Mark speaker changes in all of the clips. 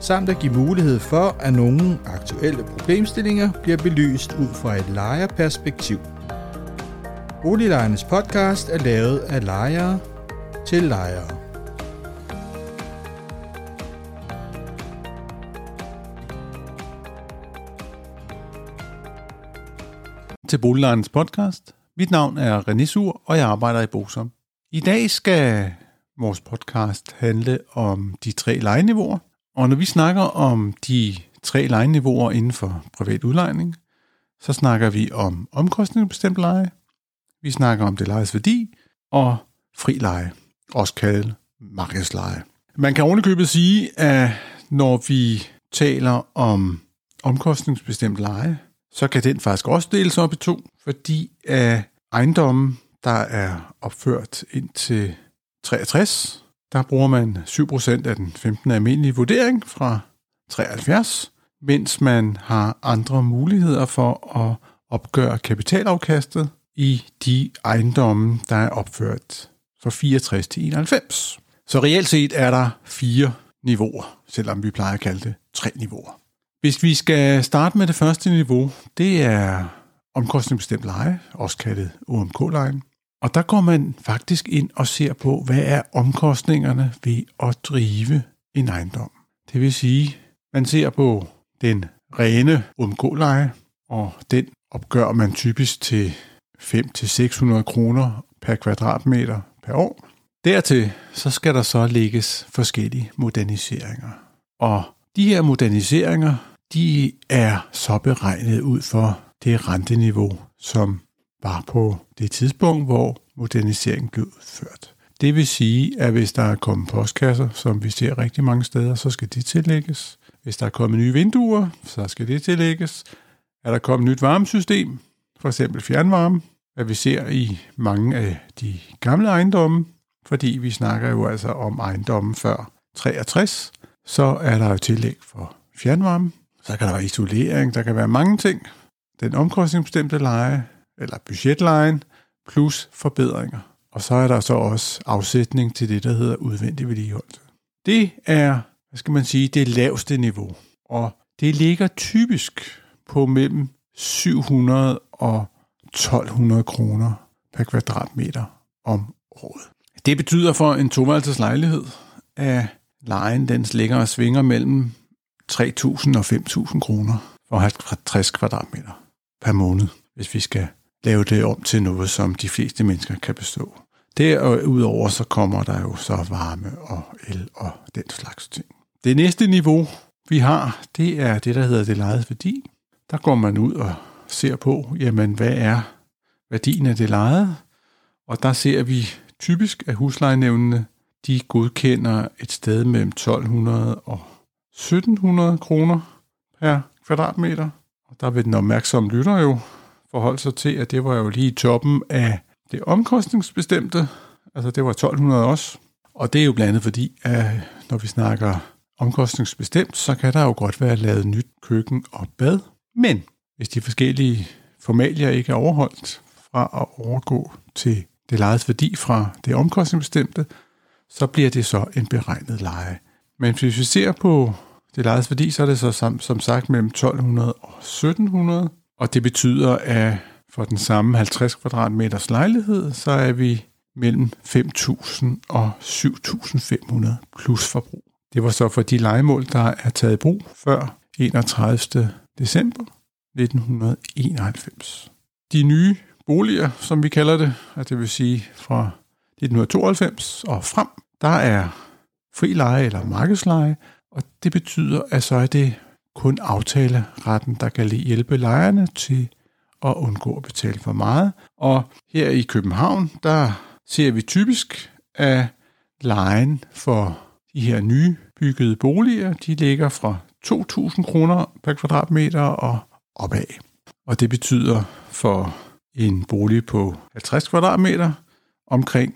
Speaker 1: samt at give mulighed for, at nogle aktuelle problemstillinger bliver belyst ud fra et lejerperspektiv. Boliglejernes podcast er lavet af lejere til lejere.
Speaker 2: til Boliglejernes podcast. Mit navn er René Sur, og jeg arbejder i Bosom. I dag skal vores podcast handle om de tre lejeniveauer. Og når vi snakker om de tre lejeniveauer inden for privat udlejning, så snakker vi om omkostningsbestemt leje, vi snakker om det lejes værdi og fri leje, også kaldet markedsleje. Man kan ovenikøbet sige, at når vi taler om omkostningsbestemt leje, så kan den faktisk også deles op i to, fordi af ejendommen, der er opført indtil 63, der bruger man 7% af den 15. almindelige vurdering fra 73, mens man har andre muligheder for at opgøre kapitalafkastet i de ejendomme, der er opført fra 64 til 91. Så reelt set er der fire niveauer, selvom vi plejer at kalde det tre niveauer. Hvis vi skal starte med det første niveau, det er omkostningsbestemt leje, også kaldet OMK-lejen. Og der går man faktisk ind og ser på, hvad er omkostningerne ved at drive en ejendom. Det vil sige, man ser på den rene undgåleje, og den opgør man typisk til 5-600 kroner per kvadratmeter per år. Dertil så skal der så lægges forskellige moderniseringer. Og de her moderniseringer, de er så beregnet ud for det renteniveau, som var på det tidspunkt, hvor moderniseringen blev udført. Det vil sige, at hvis der er kommet postkasser, som vi ser rigtig mange steder, så skal de tillægges. Hvis der er kommet nye vinduer, så skal det tillægges. Er der kommet nyt varmesystem, for eksempel fjernvarme, hvad vi ser i mange af de gamle ejendomme, fordi vi snakker jo altså om ejendommen før 63, så er der jo tillæg for fjernvarme. Så kan der være isolering, der kan være mange ting. Den omkostningsbestemte leje, eller budgetlejen, plus forbedringer. Og så er der så også afsætning til det, der hedder udvendig vedligeholdelse. Det er, hvad skal man sige, det laveste niveau. Og det ligger typisk på mellem 700 og 1200 kroner per kvadratmeter om året. Det betyder for en toværelses lejlighed, at lejen den ligger og svinger mellem 3.000 og 5.000 kroner for 50 kvadratmeter per måned, hvis vi skal lave det om til noget, som de fleste mennesker kan bestå. Derudover så kommer der jo så varme og el og den slags ting. Det næste niveau, vi har, det er det, der hedder det lejede værdi. Der går man ud og ser på, jamen hvad er værdien af det lejede? Og der ser vi typisk, at huslejenævnene, de godkender et sted mellem 1200 og 1700 kroner per kvadratmeter. Og der vil den opmærksomme lytter jo forholde sig til, at det var jo lige toppen af det omkostningsbestemte. Altså det var 1200 også. Og det er jo blandt andet fordi, at når vi snakker omkostningsbestemt, så kan der jo godt være lavet nyt køkken og bad. Men hvis de forskellige formalier ikke er overholdt fra at overgå til det lejes værdi fra det omkostningsbestemte, så bliver det så en beregnet leje. Men hvis vi ser på det lejes værdi, så er det så som, som sagt mellem 1200 og 1700, og det betyder, at for den samme 50 kvadratmeters lejlighed, så er vi mellem 5.000 og 7.500 plus forbrug. Det var så for de legemål, der er taget i brug før 31. december 1991. De nye boliger, som vi kalder det, at det vil sige fra 1992 og frem, der er fri leje eller markedsleje, og det betyder, at så er det kun aftaleretten, der kan hjælpe lejerne til at undgå at betale for meget. Og her i København, der ser vi typisk, at lejen for de her nye byggede boliger, de ligger fra 2.000 kroner per kvadratmeter og opad. Og det betyder for en bolig på 50 kvadratmeter omkring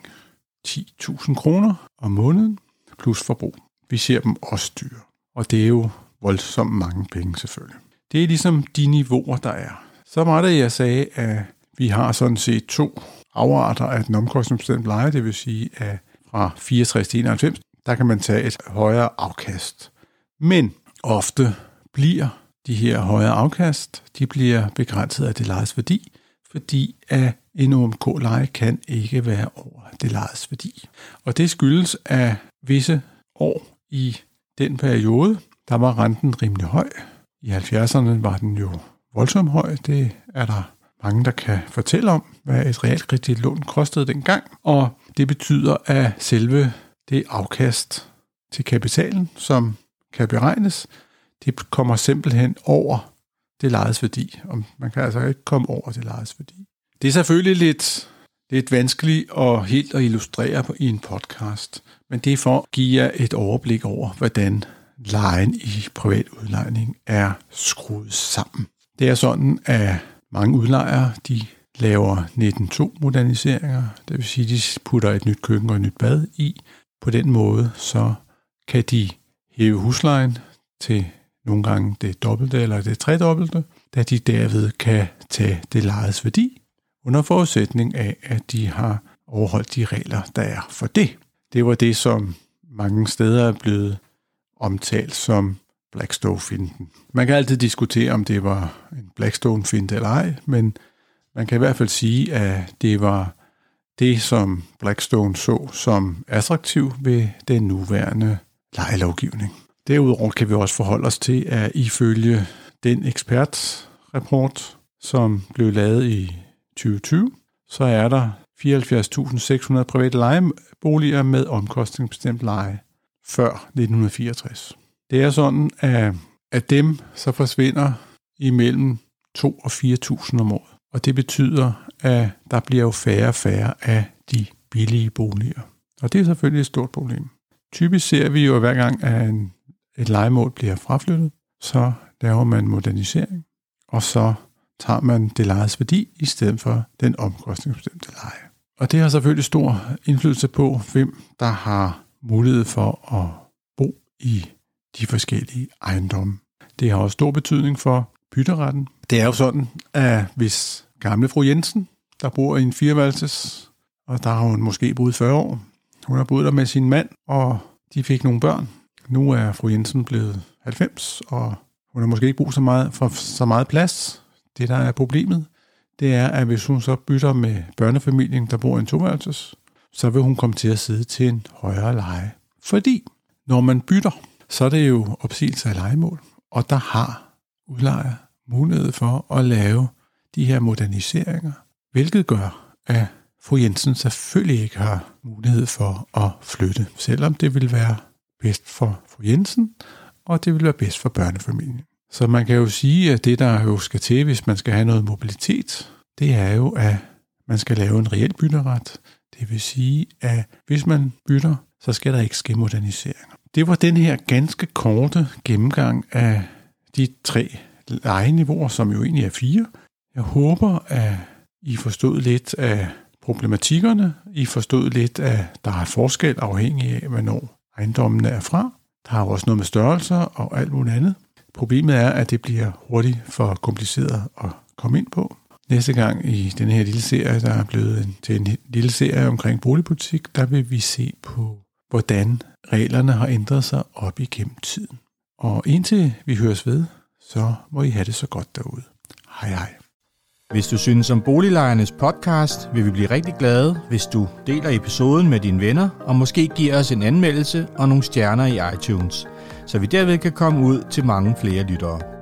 Speaker 2: 10.000 kroner om måneden plus forbrug. Vi ser dem også dyre. Og det er jo voldsomt mange penge selvfølgelig. Det er ligesom de niveauer, der er. Så var det, jeg sagde, at vi har sådan set to afarter af den omkostningsbestemte leje, det vil sige, at fra 64 til 91, der kan man tage et højere afkast. Men ofte bliver de her højere afkast, de bliver begrænset af det lejes værdi, fordi at en OMK-leje kan ikke være over det lejes værdi. Og det skyldes, at visse år i den periode, der var renten rimelig høj. I 70'erne var den jo voldsomt høj. Det er der mange, der kan fortælle om, hvad et realkreditlån kostede dengang. Og det betyder, at selve det afkast til kapitalen, som kan beregnes, det kommer simpelthen over det lejes værdi. Og man kan altså ikke komme over det lejes værdi. Det er selvfølgelig lidt, lidt vanskeligt og helt at illustrere på i en podcast, men det er for at give jer et overblik over, hvordan lejen i privat udlejning er skruet sammen. Det er sådan, at mange udlejere de laver 19.2 moderniseringer, det vil sige, de putter et nyt køkken og et nyt bad i. På den måde så kan de hæve huslejen til nogle gange det dobbelte eller det tredobbelte, da de derved kan tage det lejedes værdi, under forudsætning af, at de har overholdt de regler, der er for det. Det var det, som mange steder er blevet omtalt som Blackstone-finden. Man kan altid diskutere, om det var en Blackstone-finte eller ej, men man kan i hvert fald sige, at det var det, som Blackstone så som attraktiv ved den nuværende lejelovgivning. Derudover kan vi også forholde os til, at ifølge den ekspertrapport, som blev lavet i 2020, så er der 74.600 private lejeboliger med omkostningsbestemt leje før 1964. Det er sådan, at af dem så forsvinder imellem 2 og 4.000 om året. Og det betyder, at der bliver jo færre og færre af de billige boliger. Og det er selvfølgelig et stort problem. Typisk ser vi jo, at hver gang at en, et legemål bliver fraflyttet, så laver man modernisering, og så tager man det lejes værdi i stedet for den omkostningsbestemte leje. Og det har selvfølgelig stor indflydelse på, hvem der har mulighed for at bo i de forskellige ejendomme. Det har også stor betydning for bytteretten. Det er jo sådan, at hvis gamle fru Jensen, der bor i en fireværelses, og der har hun måske boet 40 år, hun har boet der med sin mand, og de fik nogle børn. Nu er fru Jensen blevet 90, og hun har måske ikke brug så meget for så meget plads. Det, der er problemet, det er, at hvis hun så bytter med børnefamilien, der bor i en toværelses, så vil hun komme til at sidde til en højere leje. Fordi når man bytter, så er det jo opsigelse af legemål, og der har udlejer mulighed for at lave de her moderniseringer, hvilket gør, at fru Jensen selvfølgelig ikke har mulighed for at flytte, selvom det vil være bedst for fru Jensen, og det vil være bedst for børnefamilien. Så man kan jo sige, at det, der jo skal til, hvis man skal have noget mobilitet, det er jo, at man skal lave en reel bytteret. Det vil sige, at hvis man bytter, så skal der ikke ske moderniseringer. Det var den her ganske korte gennemgang af de tre lejeniveauer, som jo egentlig er fire. Jeg håber, at I forstod lidt af problematikkerne. I forstod lidt, at der er forskel afhængig af, hvornår ejendommene er fra. Der er også noget med størrelser og alt muligt andet. Problemet er, at det bliver hurtigt for kompliceret at komme ind på. Næste gang i den her lille serie, der er blevet til en lille serie omkring boligpolitik, der vil vi se på, hvordan reglerne har ændret sig op igennem tiden. Og indtil vi høres ved, så må I have det så godt derude. Hej hej.
Speaker 1: Hvis du synes om Boliglejernes podcast, vil vi blive rigtig glade, hvis du deler episoden med dine venner, og måske giver os en anmeldelse og nogle stjerner i iTunes, så vi derved kan komme ud til mange flere lyttere.